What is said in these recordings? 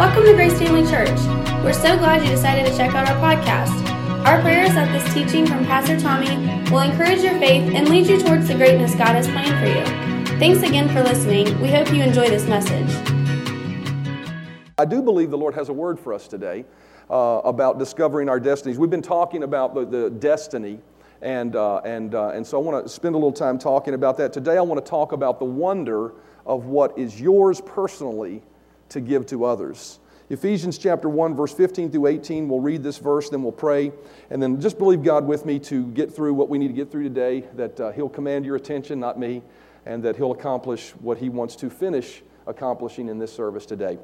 Welcome to Grace Family Church. We're so glad you decided to check out our podcast. Our prayer is that this teaching from Pastor Tommy will encourage your faith and lead you towards the greatness God has planned for you. Thanks again for listening. We hope you enjoy this message. I do believe the Lord has a word for us today uh, about discovering our destinies. We've been talking about the, the destiny, and, uh, and, uh, and so I want to spend a little time talking about that. Today, I want to talk about the wonder of what is yours personally to give to others. Ephesians chapter 1, verse 15 through 18, we'll read this verse, then we'll pray, and then just believe God with me to get through what we need to get through today, that uh, He'll command your attention, not me, and that He'll accomplish what He wants to finish accomplishing in this service today.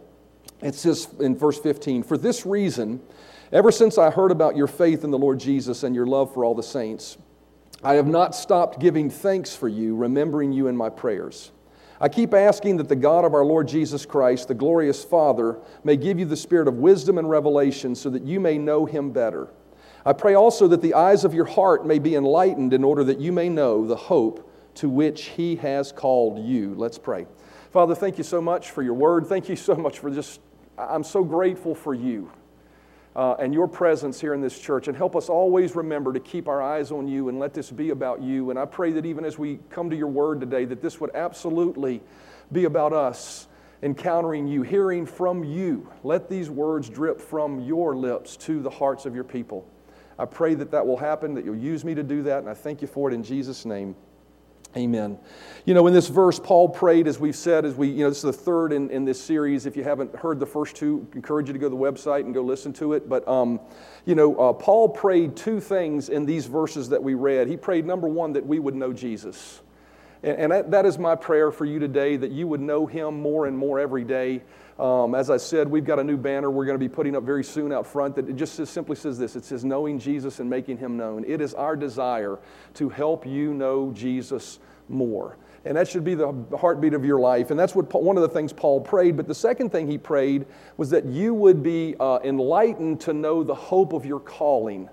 It says in verse 15, For this reason, ever since I heard about your faith in the Lord Jesus and your love for all the saints, I have not stopped giving thanks for you, remembering you in my prayers. I keep asking that the God of our Lord Jesus Christ, the glorious Father, may give you the spirit of wisdom and revelation so that you may know him better. I pray also that the eyes of your heart may be enlightened in order that you may know the hope to which he has called you. Let's pray. Father, thank you so much for your word. Thank you so much for just, I'm so grateful for you uh, and your presence here in this church. And help us always remember to keep our eyes on you and let this be about you. And I pray that even as we come to your word today, that this would absolutely be about us encountering you, hearing from you. Let these words drip from your lips to the hearts of your people. I pray that that will happen, that you'll use me to do that, and I thank you for it in Jesus' name. Amen. You know, in this verse, Paul prayed, as we've said, as we, you know, this is the third in, in this series. If you haven't heard the first two, I encourage you to go to the website and go listen to it. But, um, you know, uh, Paul prayed two things in these verses that we read. He prayed, number one, that we would know Jesus. And, and that, is my prayer for you today, that you would know him more and more every day. Um, as I said, we've got a new banner we're going to be putting up very soon out front that it just simply says this it says, knowing Jesus and making him known. It is our desire to help you know Jesus more. And that should be the heartbeat of your life. And that's what one of the things Paul prayed. But the second thing he prayed was that you would be uh, enlightened to know the hope of your calling.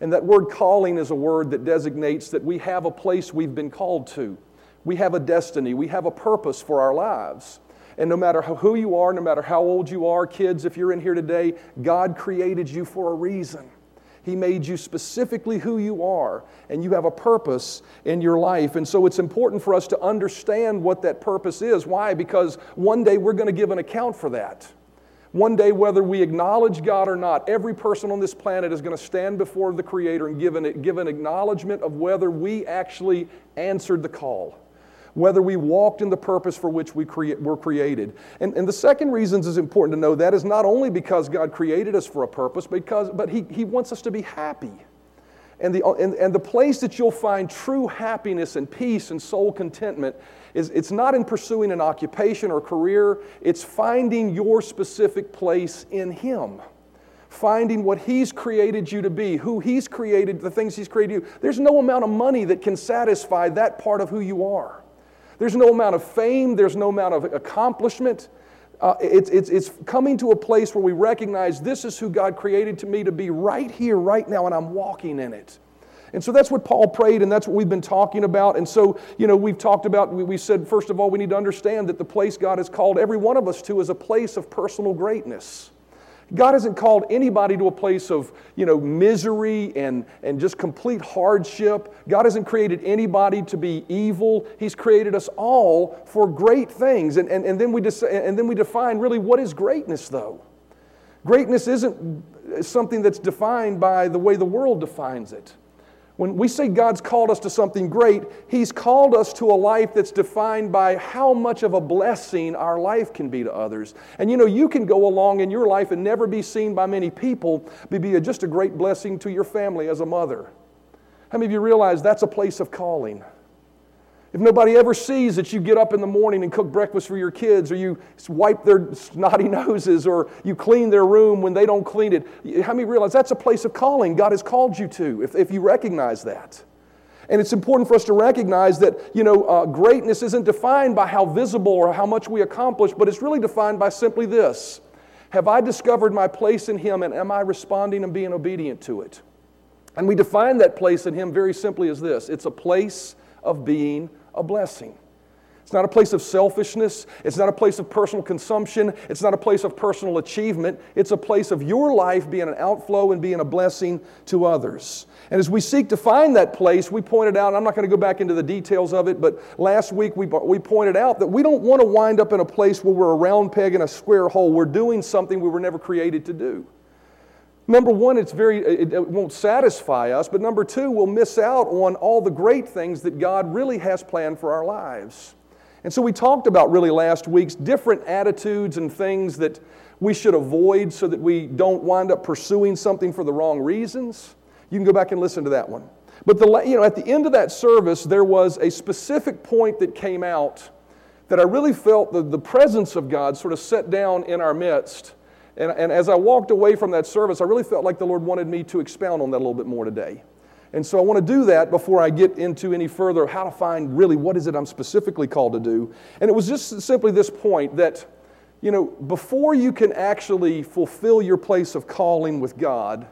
And that word calling is a word that designates that we have a place we've been called to. We have a destiny, we have a purpose for our lives. And no matter who you are, no matter how old you are, kids, if you're in here today, God created you for a reason. He made you specifically who you are, and you have a purpose in your life. And so it's important for us to understand what that purpose is. Why? Because one day we're going to give an account for that. One day, whether we acknowledge God or not, every person on this planet is going to stand before the Creator and give an, give an acknowledgement of whether we actually answered the call whether we walked in the purpose for which we crea- were created. And, and the second reason is important to know that is not only because God created us for a purpose, because, but he, he wants us to be happy. And the, and, and the place that you'll find true happiness and peace and soul contentment is it's not in pursuing an occupation or career, it's finding your specific place in Him. Finding what He's created you to be, who He's created, the things He's created you. There's no amount of money that can satisfy that part of who you are. There's no amount of fame, there's no amount of accomplishment. Uh, it's, it's, it's coming to a place where we recognize this is who God created to me to be right here, right now, and I'm walking in it. And so that's what Paul prayed, and that's what we've been talking about. And so, you know, we've talked about, we, we said, first of all, we need to understand that the place God has called every one of us to is a place of personal greatness. God hasn't called anybody to a place of, you know, misery and, and just complete hardship. God hasn't created anybody to be evil. He's created us all for great things. And, and, and, then, we dis- and then we define really what is greatness, though. Greatness isn't something that's defined by the way the world defines it. When we say God's called us to something great, He's called us to a life that's defined by how much of a blessing our life can be to others. And you know, you can go along in your life and never be seen by many people, but be just a great blessing to your family as a mother. How many of you realize that's a place of calling? If nobody ever sees that you get up in the morning and cook breakfast for your kids, or you wipe their snotty noses, or you clean their room when they don't clean it, how many realize that's a place of calling God has called you to, if, if you recognize that? And it's important for us to recognize that, you know, uh, greatness isn't defined by how visible or how much we accomplish, but it's really defined by simply this Have I discovered my place in Him, and am I responding and being obedient to it? And we define that place in Him very simply as this it's a place of being a blessing. It's not a place of selfishness. It's not a place of personal consumption. It's not a place of personal achievement. It's a place of your life being an outflow and being a blessing to others. And as we seek to find that place, we pointed out, I'm not going to go back into the details of it, but last week we, we pointed out that we don't want to wind up in a place where we're a round peg in a square hole. We're doing something we were never created to do. Number one, it's very, it, it won't satisfy us, but number two, we'll miss out on all the great things that God really has planned for our lives. And so we talked about really last week's different attitudes and things that we should avoid so that we don't wind up pursuing something for the wrong reasons. You can go back and listen to that one. But the, you know, at the end of that service, there was a specific point that came out that I really felt the, the presence of God sort of set down in our midst. And, and as I walked away from that service, I really felt like the Lord wanted me to expound on that a little bit more today. And so I want to do that before I get into any further how to find really what is it I'm specifically called to do. And it was just simply this point that, you know, before you can actually fulfill your place of calling with God,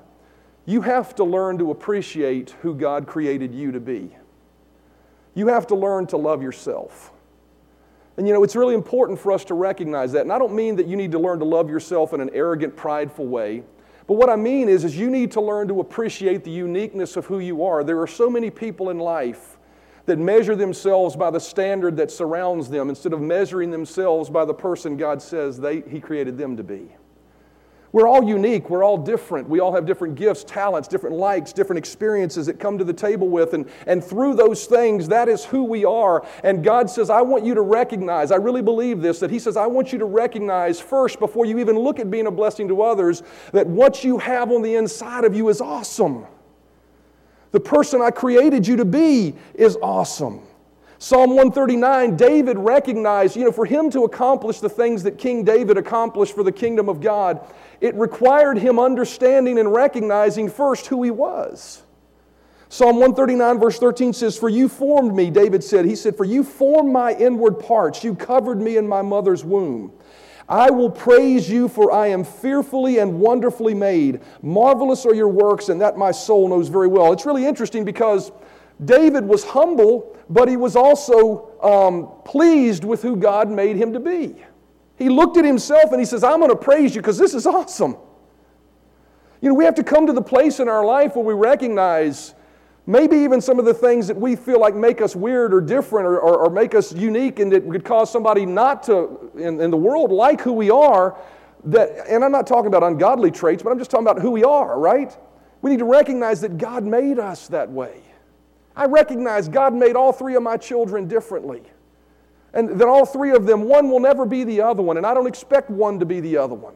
you have to learn to appreciate who God created you to be. You have to learn to love yourself. And you know, it's really important for us to recognize that. And I don't mean that you need to learn to love yourself in an arrogant, prideful way. But what I mean is, is you need to learn to appreciate the uniqueness of who you are. There are so many people in life that measure themselves by the standard that surrounds them instead of measuring themselves by the person God says they, He created them to be. We're all unique. We're all different. We all have different gifts, talents, different likes, different experiences that come to the table with. And, and through those things, that is who we are. And God says, I want you to recognize, I really believe this, that He says, I want you to recognize first, before you even look at being a blessing to others, that what you have on the inside of you is awesome. The person I created you to be is awesome. Psalm 139, David recognized, you know, for him to accomplish the things that King David accomplished for the kingdom of God, it required him understanding and recognizing first who he was. Psalm 139, verse 13 says, For you formed me, David said. He said, For you formed my inward parts. You covered me in my mother's womb. I will praise you, for I am fearfully and wonderfully made. Marvelous are your works, and that my soul knows very well. It's really interesting because David was humble, but he was also um, pleased with who God made him to be. He looked at himself and he says, I'm going to praise you because this is awesome. You know, we have to come to the place in our life where we recognize maybe even some of the things that we feel like make us weird or different or, or, or make us unique and that could cause somebody not to, in, in the world, like who we are. That, and I'm not talking about ungodly traits, but I'm just talking about who we are, right? We need to recognize that God made us that way. I recognize God made all three of my children differently. And that all three of them, one will never be the other one, and I don't expect one to be the other one.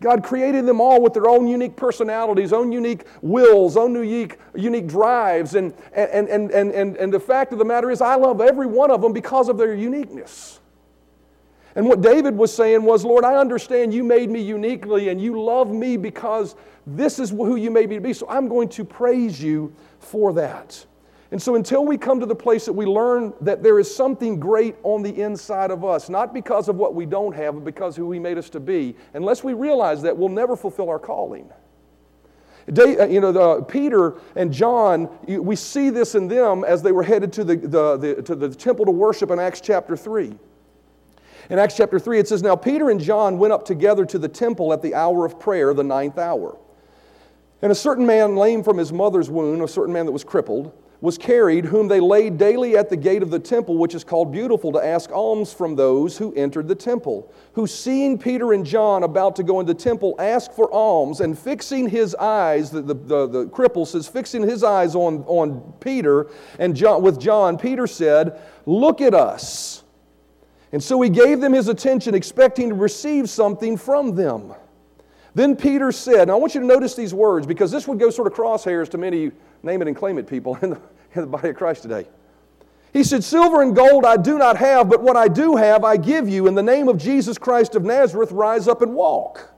God created them all with their own unique personalities, own unique wills, own unique, unique drives. And, and, and, and, and, and the fact of the matter is, I love every one of them because of their uniqueness. And what David was saying was, Lord, I understand you made me uniquely and you love me because this is who you made me to be. So I'm going to praise you for that. And so, until we come to the place that we learn that there is something great on the inside of us, not because of what we don't have, but because who He made us to be, unless we realize that, we'll never fulfill our calling. Uh, you know, the, Peter and John, we see this in them as they were headed to the, the, the, to the temple to worship in Acts chapter 3. In Acts chapter 3, it says, Now Peter and John went up together to the temple at the hour of prayer, the ninth hour. And a certain man, lame from his mother's womb, a certain man that was crippled, was carried, whom they laid daily at the gate of the temple, which is called Beautiful, to ask alms from those who entered the temple. Who, seeing Peter and John about to go into the temple, asked for alms, and fixing his eyes, the, the, the, the cripple says, fixing his eyes on, on Peter and John, with John, Peter said, Look at us. And so he gave them his attention, expecting to receive something from them. Then Peter said, and I want you to notice these words because this would go sort of crosshairs to many name it and claim it people in the, in the body of Christ today. He said, Silver and gold I do not have, but what I do have I give you. In the name of Jesus Christ of Nazareth, rise up and walk.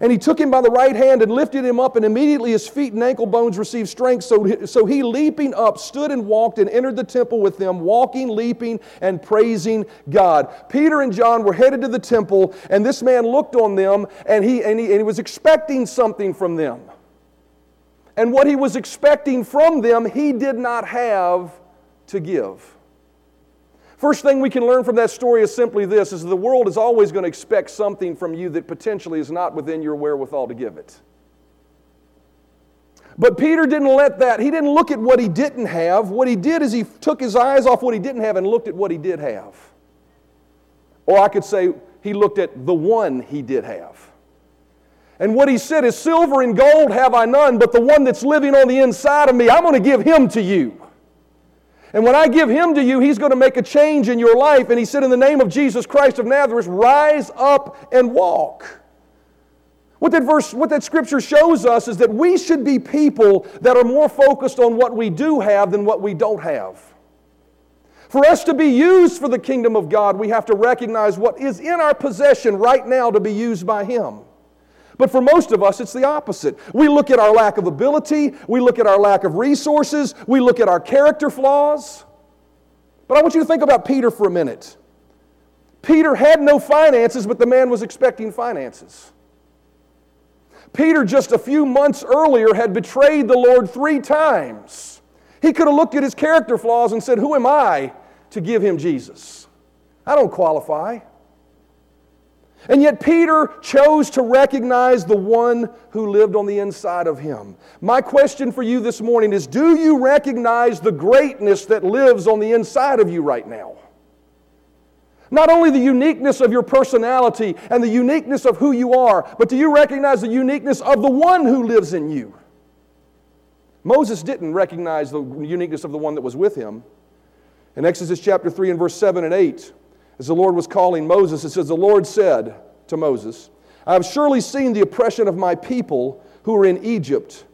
And he took him by the right hand and lifted him up, and immediately his feet and ankle bones received strength. So, so he, leaping up, stood and walked and entered the temple with them, walking, leaping, and praising God. Peter and John were headed to the temple, and this man looked on them, and he, and he, and he was expecting something from them. And what he was expecting from them, he did not have to give. First thing we can learn from that story is simply this is the world is always going to expect something from you that potentially is not within your wherewithal to give it. But Peter didn't let that, he didn't look at what he didn't have. What he did is he took his eyes off what he didn't have and looked at what he did have. Or I could say he looked at the one he did have. And what he said is, Silver and gold have I none, but the one that's living on the inside of me, I'm going to give him to you. And when I give him to you, he's going to make a change in your life. And he said, In the name of Jesus Christ of Nazareth, rise up and walk. What that verse, what that scripture shows us is that we should be people that are more focused on what we do have than what we don't have. For us to be used for the kingdom of God, we have to recognize what is in our possession right now to be used by Him. But for most of us, it's the opposite. We look at our lack of ability, we look at our lack of resources, we look at our character flaws. But I want you to think about Peter for a minute. Peter had no finances, but the man was expecting finances. Peter, just a few months earlier, had betrayed the Lord three times. He could have looked at his character flaws and said, Who am I to give him Jesus? I don't qualify. And yet, Peter chose to recognize the one who lived on the inside of him. My question for you this morning is Do you recognize the greatness that lives on the inside of you right now? Not only the uniqueness of your personality and the uniqueness of who you are, but do you recognize the uniqueness of the one who lives in you? Moses didn't recognize the uniqueness of the one that was with him. In Exodus chapter 3 and verse 7 and 8, as the Lord was calling Moses, it says, The Lord said to Moses, I have surely seen the oppression of my people who are in Egypt,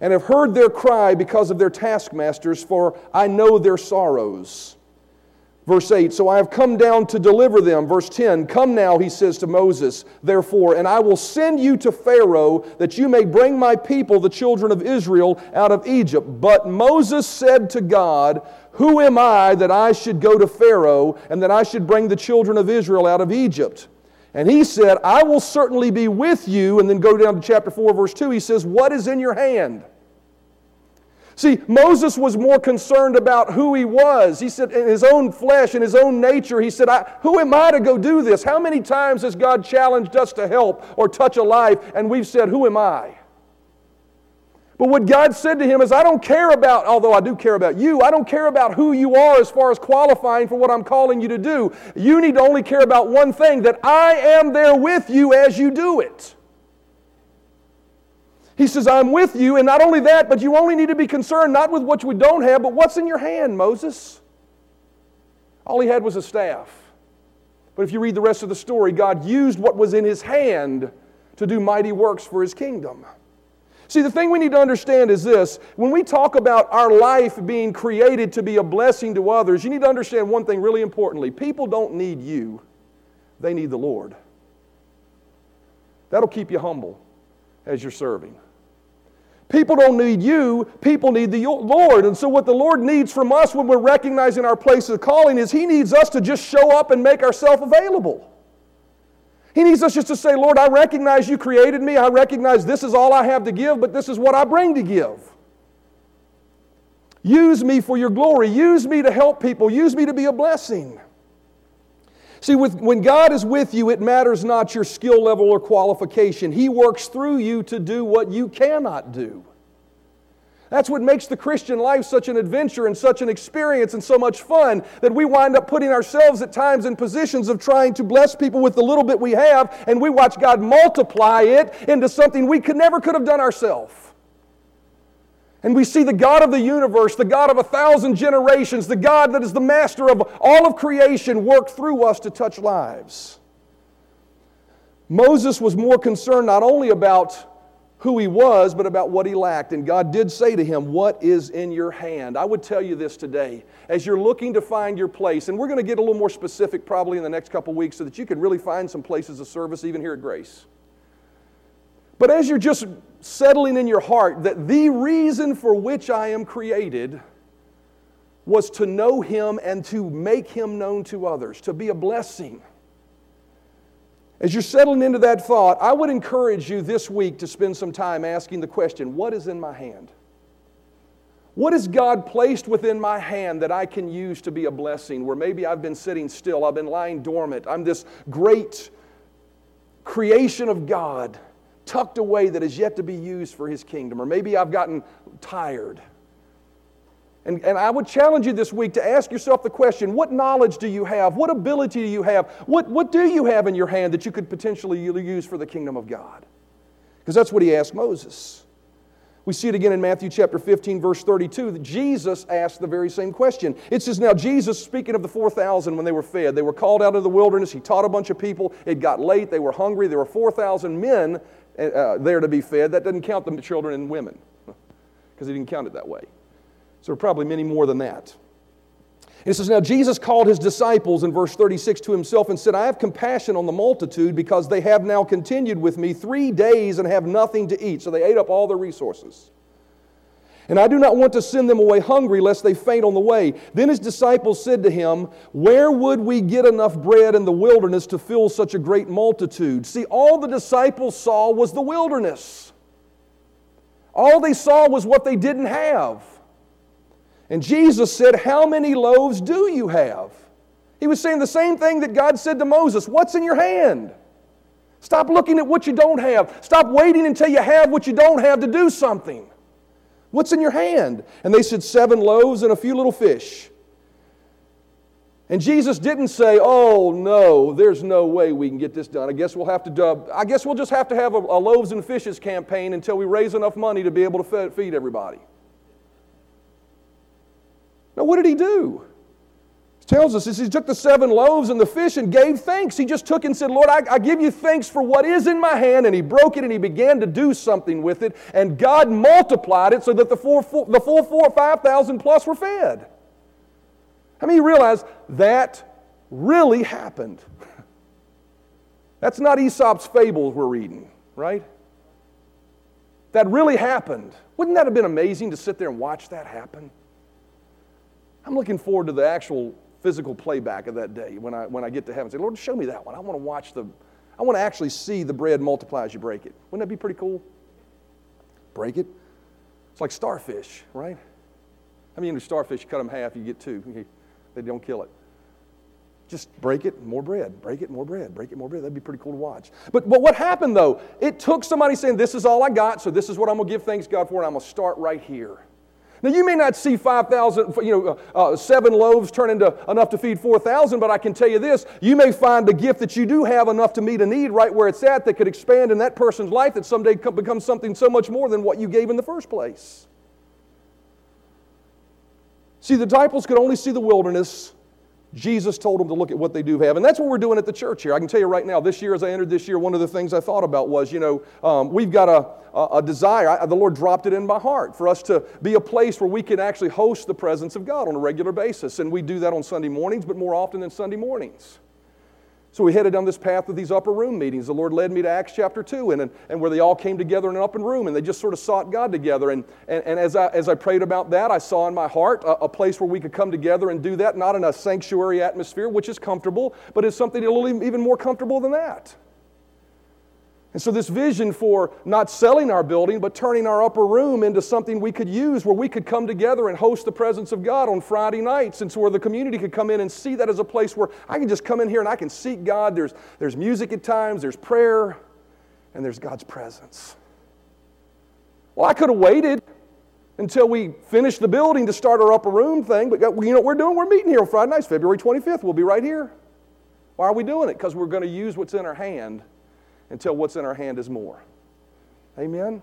and have heard their cry because of their taskmasters, for I know their sorrows. Verse 8, so I have come down to deliver them. Verse 10, come now, he says to Moses, therefore, and I will send you to Pharaoh that you may bring my people, the children of Israel, out of Egypt. But Moses said to God, Who am I that I should go to Pharaoh and that I should bring the children of Israel out of Egypt? And he said, I will certainly be with you. And then go down to chapter 4, verse 2. He says, What is in your hand? See, Moses was more concerned about who he was. He said, in his own flesh, in his own nature, he said, Who am I to go do this? How many times has God challenged us to help or touch a life, and we've said, Who am I? But what God said to him is, I don't care about, although I do care about you, I don't care about who you are as far as qualifying for what I'm calling you to do. You need to only care about one thing that I am there with you as you do it. He says, I'm with you, and not only that, but you only need to be concerned not with what we don't have, but what's in your hand, Moses. All he had was a staff. But if you read the rest of the story, God used what was in his hand to do mighty works for his kingdom. See, the thing we need to understand is this when we talk about our life being created to be a blessing to others, you need to understand one thing really importantly people don't need you, they need the Lord. That'll keep you humble as you're serving. People don't need you, people need the Lord. And so, what the Lord needs from us when we're recognizing our place of calling is He needs us to just show up and make ourselves available. He needs us just to say, Lord, I recognize you created me. I recognize this is all I have to give, but this is what I bring to give. Use me for your glory. Use me to help people. Use me to be a blessing. See, with, when God is with you, it matters not your skill level or qualification. He works through you to do what you cannot do. That's what makes the Christian life such an adventure and such an experience and so much fun that we wind up putting ourselves at times in positions of trying to bless people with the little bit we have, and we watch God multiply it into something we could never could have done ourselves. And we see the God of the universe, the God of a thousand generations, the God that is the master of all of creation work through us to touch lives. Moses was more concerned not only about who he was, but about what he lacked. And God did say to him, What is in your hand? I would tell you this today. As you're looking to find your place, and we're going to get a little more specific probably in the next couple weeks so that you can really find some places of service even here at Grace. But as you're just settling in your heart that the reason for which I am created was to know Him and to make Him known to others, to be a blessing. As you're settling into that thought, I would encourage you this week to spend some time asking the question what is in my hand? What has God placed within my hand that I can use to be a blessing? Where maybe I've been sitting still, I've been lying dormant. I'm this great creation of God tucked away that is yet to be used for His kingdom. Or maybe I've gotten tired. And, and I would challenge you this week to ask yourself the question what knowledge do you have? What ability do you have? What, what do you have in your hand that you could potentially use for the kingdom of God? Because that's what he asked Moses. We see it again in Matthew chapter 15, verse 32, that Jesus asked the very same question. It says, Now Jesus, speaking of the 4,000 when they were fed, they were called out of the wilderness. He taught a bunch of people. It got late. They were hungry. There were 4,000 men uh, there to be fed. That doesn't count the children and women because he didn't count it that way. So probably many more than that. It says, Now Jesus called his disciples in verse 36 to himself and said, I have compassion on the multitude because they have now continued with me three days and have nothing to eat. So they ate up all their resources. And I do not want to send them away hungry lest they faint on the way. Then his disciples said to him, Where would we get enough bread in the wilderness to fill such a great multitude? See, all the disciples saw was the wilderness. All they saw was what they didn't have. And Jesus said, How many loaves do you have? He was saying the same thing that God said to Moses What's in your hand? Stop looking at what you don't have. Stop waiting until you have what you don't have to do something. What's in your hand? And they said, Seven loaves and a few little fish. And Jesus didn't say, "Oh no, there's no way we can get this done. I guess we'll have to. I guess we'll just have to have a, a, loaves and fishes campaign until we raise enough money to be able to feed everybody." Now, what did he do? He tells us he took the seven loaves and the fish and gave thanks. He just took and said, Lord, I, I give you thanks for what is in my hand. And he broke it and he began to do something with it. And God multiplied it so that the, four, four the full four or 5,000 plus were fed. How many realize that really happened? That's not Aesop's fables we're reading, right? That really happened. Wouldn't that have been amazing to sit there and watch that happen? I'm looking forward to the actual physical playback of that day when I, when I get to heaven. Say, Lord, show me that one. I want to watch the, I want to actually see the bread multiply as you break it. Wouldn't that be pretty cool? Break it. It's like starfish, right? I mean, starfish, you cut them half, you get two. They don't kill it. Just break it, more bread. Break it, more bread. Break it, more bread. That'd be pretty cool to watch. But, but what happened though? It took somebody saying, This is all I got, so this is what I'm going to give thanks God for, and I'm going to start right here. Now, you may not see 5,000, you know, uh, uh, seven loaves turn into enough to feed 4,000, but I can tell you this you may find a gift that you do have enough to meet a need right where it's at that could expand in that person's life that someday becomes something so much more than what you gave in the first place. See, the disciples could only see the wilderness Jesus told them to look at what they do have. And that's what we're doing at the church here. I can tell you right now, this year, as I entered this year, one of the things I thought about was, you know, um, we've got a, a, a desire. I, the Lord dropped it in my heart for us to be a place where we can actually host the presence of God on a regular basis. And we do that on Sunday mornings, but more often than Sunday mornings. So we headed down this path of these upper room meetings. The Lord led me to Acts chapter 2, and, and where they all came together in an upper room, and they just sort of sought God together. And, and, and as, I, as I prayed about that, I saw in my heart a, a, place where we could come together and do that, not in a sanctuary atmosphere, which is comfortable, but it's something a little even more comfortable than that. And so, this vision for not selling our building, but turning our upper room into something we could use where we could come together and host the presence of God on Friday nights, and so where the community could come in and see that as a place where I can just come in here and I can seek God. There's, there's music at times, there's prayer, and there's God's presence. Well, I could have waited until we finished the building to start our upper room thing, but you know what we're doing? We're meeting here on Friday nights, February 25th. We'll be right here. Why are we doing it? Because we're going to use what's in our hand until what's in our hand is more. Amen?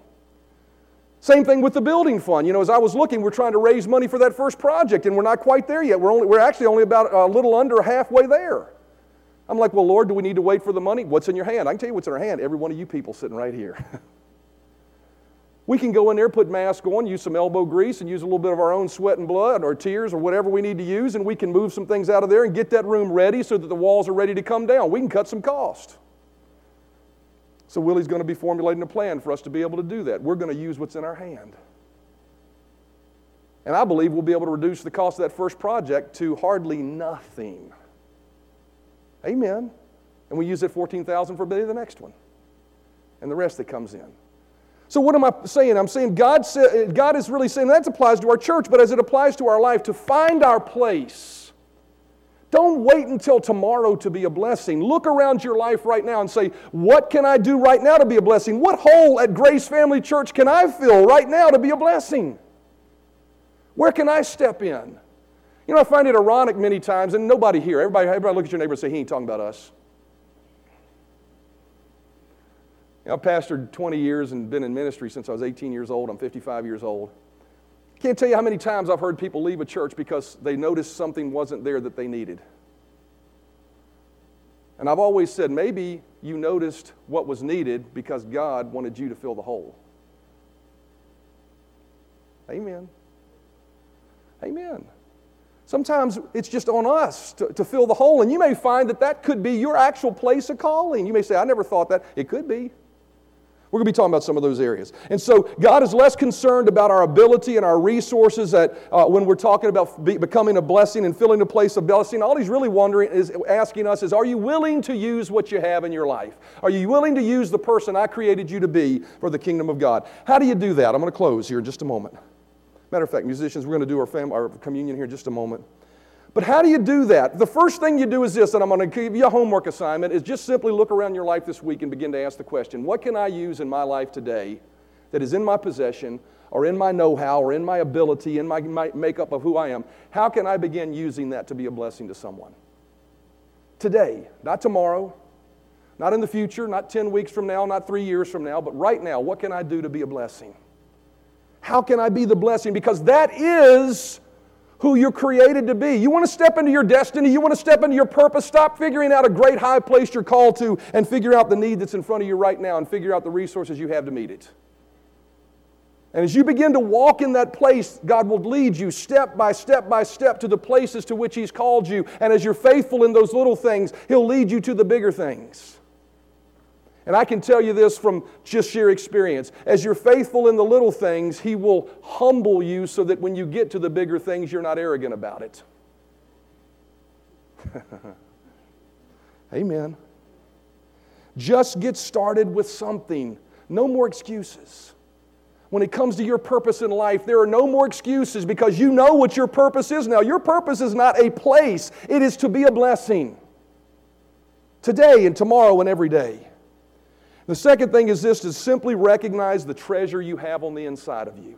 Same thing with the building fund. You know, as I was looking, we're trying to raise money for that first project, and we're not quite there yet. We're, only, we're actually only about a little under halfway there. I'm like, well, Lord, do we need to wait for the money? What's in your hand? I can tell you what's in our hand. Every one of you people sitting right here. we can go in there, put masks on, use some elbow grease, and use a little bit of our own sweat and blood or tears or whatever we need to use, and we can move some things out of there and get that room ready so that the walls are ready to come down. We can cut some cost. So Willie's going to be formulating a plan for us to be able to do that. We're going to use what's in our hand. And I believe we'll be able to reduce the cost of that first project to hardly nothing. Amen. And we use that 14,000 for the next one. And the rest that comes in. So, what am I saying? I'm saying God, God is really saying that applies to our church, but as it applies to our life, to find our place. Don't wait until tomorrow to be a blessing. Look around your life right now and say, What can I do right now to be a blessing? What hole at Grace Family Church can I fill right now to be a blessing? Where can I step in? You know, I find it ironic many times, and nobody here, everybody, everybody look at your neighbor and say, He ain't talking about us. You know, I've pastored 20 years and been in ministry since I was 18 years old. I'm 55 years old. Can't tell you how many times I've heard people leave a church because they noticed something wasn't there that they needed. And I've always said, maybe you noticed what was needed because God wanted you to fill the hole. Amen. Amen. Sometimes it's just on us to, to, fill the hole, and you may find that that could be your actual place of calling. You may say, I never thought that. It could be. We're going to be talking about some of those areas. And so, God is less concerned about our ability and our resources that, uh, when we're talking about be, becoming a blessing and filling a place of blessing. All He's really wondering is asking us is, Are you willing to use what you have in your life? Are you willing to use the person I created you to be for the kingdom of God? How do you do that? I'm going to close here in just a moment. Matter of fact, musicians, we're going to do our, fam- our communion here in just a moment. But how do you do that? The first thing you do is this, and I'm going to give you a homework assignment, is just simply look around your life this week and begin to ask the question what can I use in my life today that is in my possession or in my know how or in my ability, in my, my makeup of who I am? How can I begin using that to be a blessing to someone? Today, not tomorrow, not in the future, not 10 weeks from now, not three years from now, but right now, what can I do to be a blessing? How can I be the blessing? Because that is who you're created to be. You want to step into your destiny, you want to step into your purpose, stop figuring out a great high place you're called to and figure out the need that's in front of you right now and figure out the resources you have to meet it. And as you begin to walk in that place, God will lead you step by step by step to the places to which He's called you. And as you're faithful in those little things, He'll lead you to the bigger things. And I can tell you this from just sheer experience. As you're faithful in the little things, He will humble you so that when you get to the bigger things, you're not arrogant about it. Amen. Just get started with something. No more excuses. When it comes to your purpose in life, there are no more excuses because you know what your purpose is now. Your purpose is not a place, it is to be a blessing. Today and tomorrow and every day. The second thing is this to simply recognize the treasure you have on the inside of you.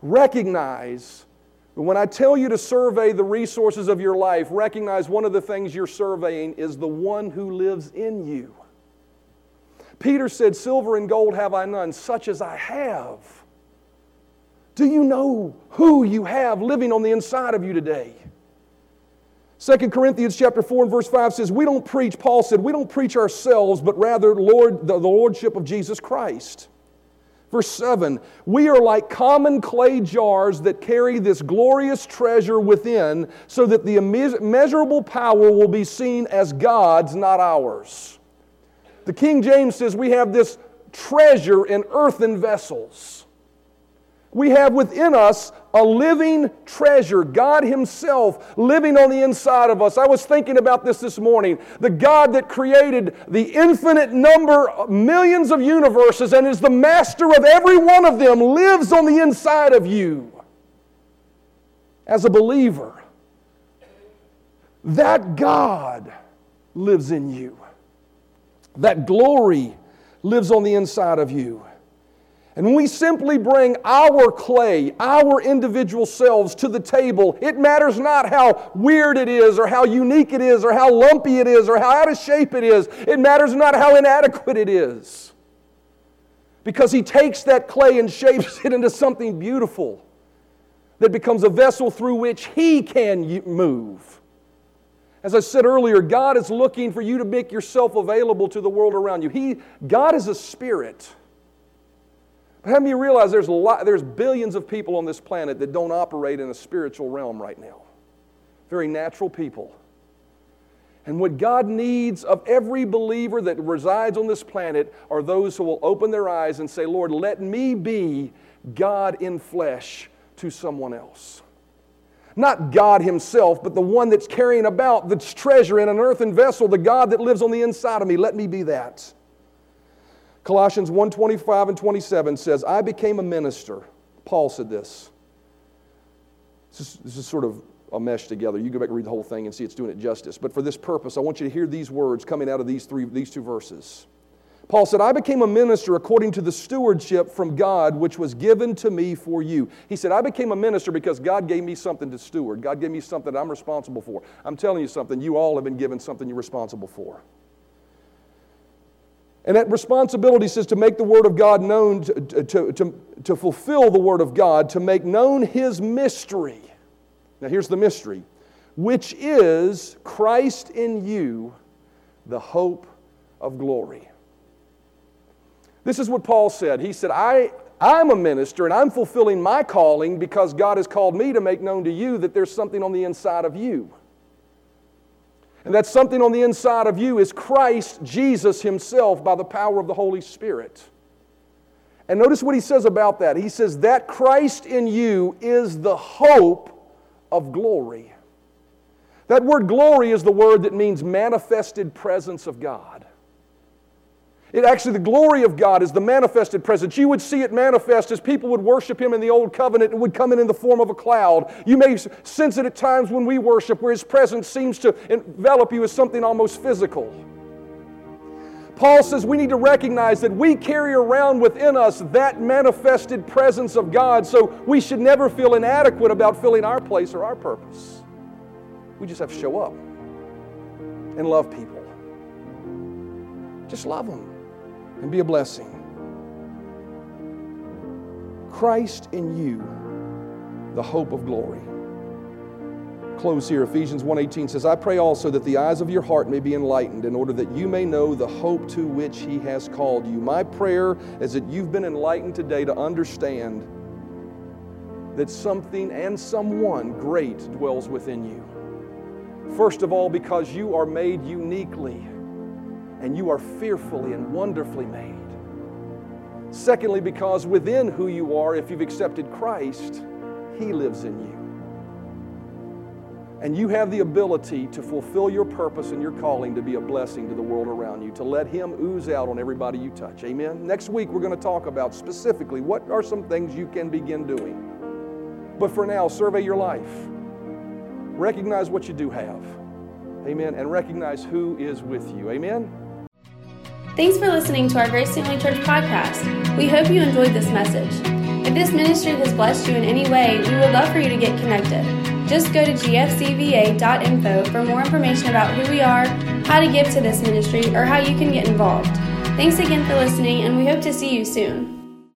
Recognize when I tell you to survey the resources of your life, recognize one of the things you're surveying is the one who lives in you. Peter said, Silver and gold have I none, such as I have. Do you know who you have living on the inside of you today? 2 Corinthians chapter 4 and verse 5 says, We don't preach, Paul said, we don't preach ourselves, but rather Lord, the, the lordship of Jesus Christ. Verse 7 We are like common clay jars that carry this glorious treasure within, so that the immeasurable power will be seen as God's, not ours. The King James says we have this treasure in earthen vessels we have within us a living treasure, God Himself living on the inside of us. I was thinking about this this morning. The God that created the infinite number, millions of universes, and is the master of every one of them, lives on the inside of you as a believer. That God lives in you. That glory lives on the inside of you. And when we simply bring our clay, our individual selves to the table, it matters not how weird it is, or how unique it is, or how lumpy it is, or how out of shape it is. It matters not how inadequate it is. Because He takes that clay and shapes it into something beautiful that becomes a vessel through which He can move. As I said earlier, God is looking for you to make yourself available to the world around you. He, God is a spirit. But how many you realize there's, a lot, there's billions of people on this planet that don't operate in a spiritual realm right now? Very natural people. And what God needs of every believer that resides on this planet are those who will open their eyes and say, Lord, let me be God in flesh to someone else. Not God Himself, but the one that's carrying about this treasure in an earthen vessel, the God that lives on the inside of me. Let me be that. Colossians 1 25 and 27 says, I became a minister. Paul said this. This is, this is sort of a mesh together. You go back and read the whole thing and see it's doing it justice. But for this purpose, I want you to hear these words coming out of these, three, these two verses. Paul said, I became a minister according to the stewardship from God which was given to me for you. He said, I became a minister because God gave me something to steward. God gave me something I'm responsible for. I'm telling you something, you all have been given something you're responsible for. And that responsibility says to make the Word of God known, to, to, to, to fulfill the Word of God, to make known His mystery. Now, here's the mystery, which is Christ in you, the hope of glory. This is what Paul said. He said, I, I'm a minister and I'm fulfilling my calling because God has called me to make known to you that there's something on the inside of you. And that something on the inside of you is Christ Jesus Himself by the power of the Holy Spirit. And notice what he says about that. He says, That Christ in you is the hope of glory. That word glory is the word that means manifested presence of God. It actually, the glory of God is the manifested presence. You would see it manifest as people would worship Him in the Old Covenant. It would come in in the form of a cloud. You may sense it at times when we worship, where His presence seems to envelop you as something almost physical. Paul says we need to recognize that we carry around within us that manifested presence of God, so we should never feel inadequate about filling our place or our purpose. We just have to show up and love people. Just love them and be a blessing. Christ in you, the hope of glory. Close here. Ephesians 1:18 says, "I pray also that the eyes of your heart may be enlightened in order that you may know the hope to which he has called you." My prayer is that you've been enlightened today to understand that something and someone great dwells within you. First of all, because you are made uniquely and you are fearfully and wonderfully made. Secondly, because within who you are, if you've accepted Christ, He lives in you. And you have the ability to fulfill your purpose and your calling to be a blessing to the world around you, to let Him ooze out on everybody you touch. Amen? Next week, we're going to talk about specifically what are some things you can begin doing. But for now, survey your life. Recognize what you do have. Amen. And recognize who is with you. Amen. Thanks for listening to our Grace Family Church podcast. We hope you enjoyed this message. If this ministry has blessed you in any way, we would love for you to get connected. Just go to gfcva.info for more information about who we are, how to give to this ministry, or how you can get involved. Thanks again for listening, and we hope to see you soon.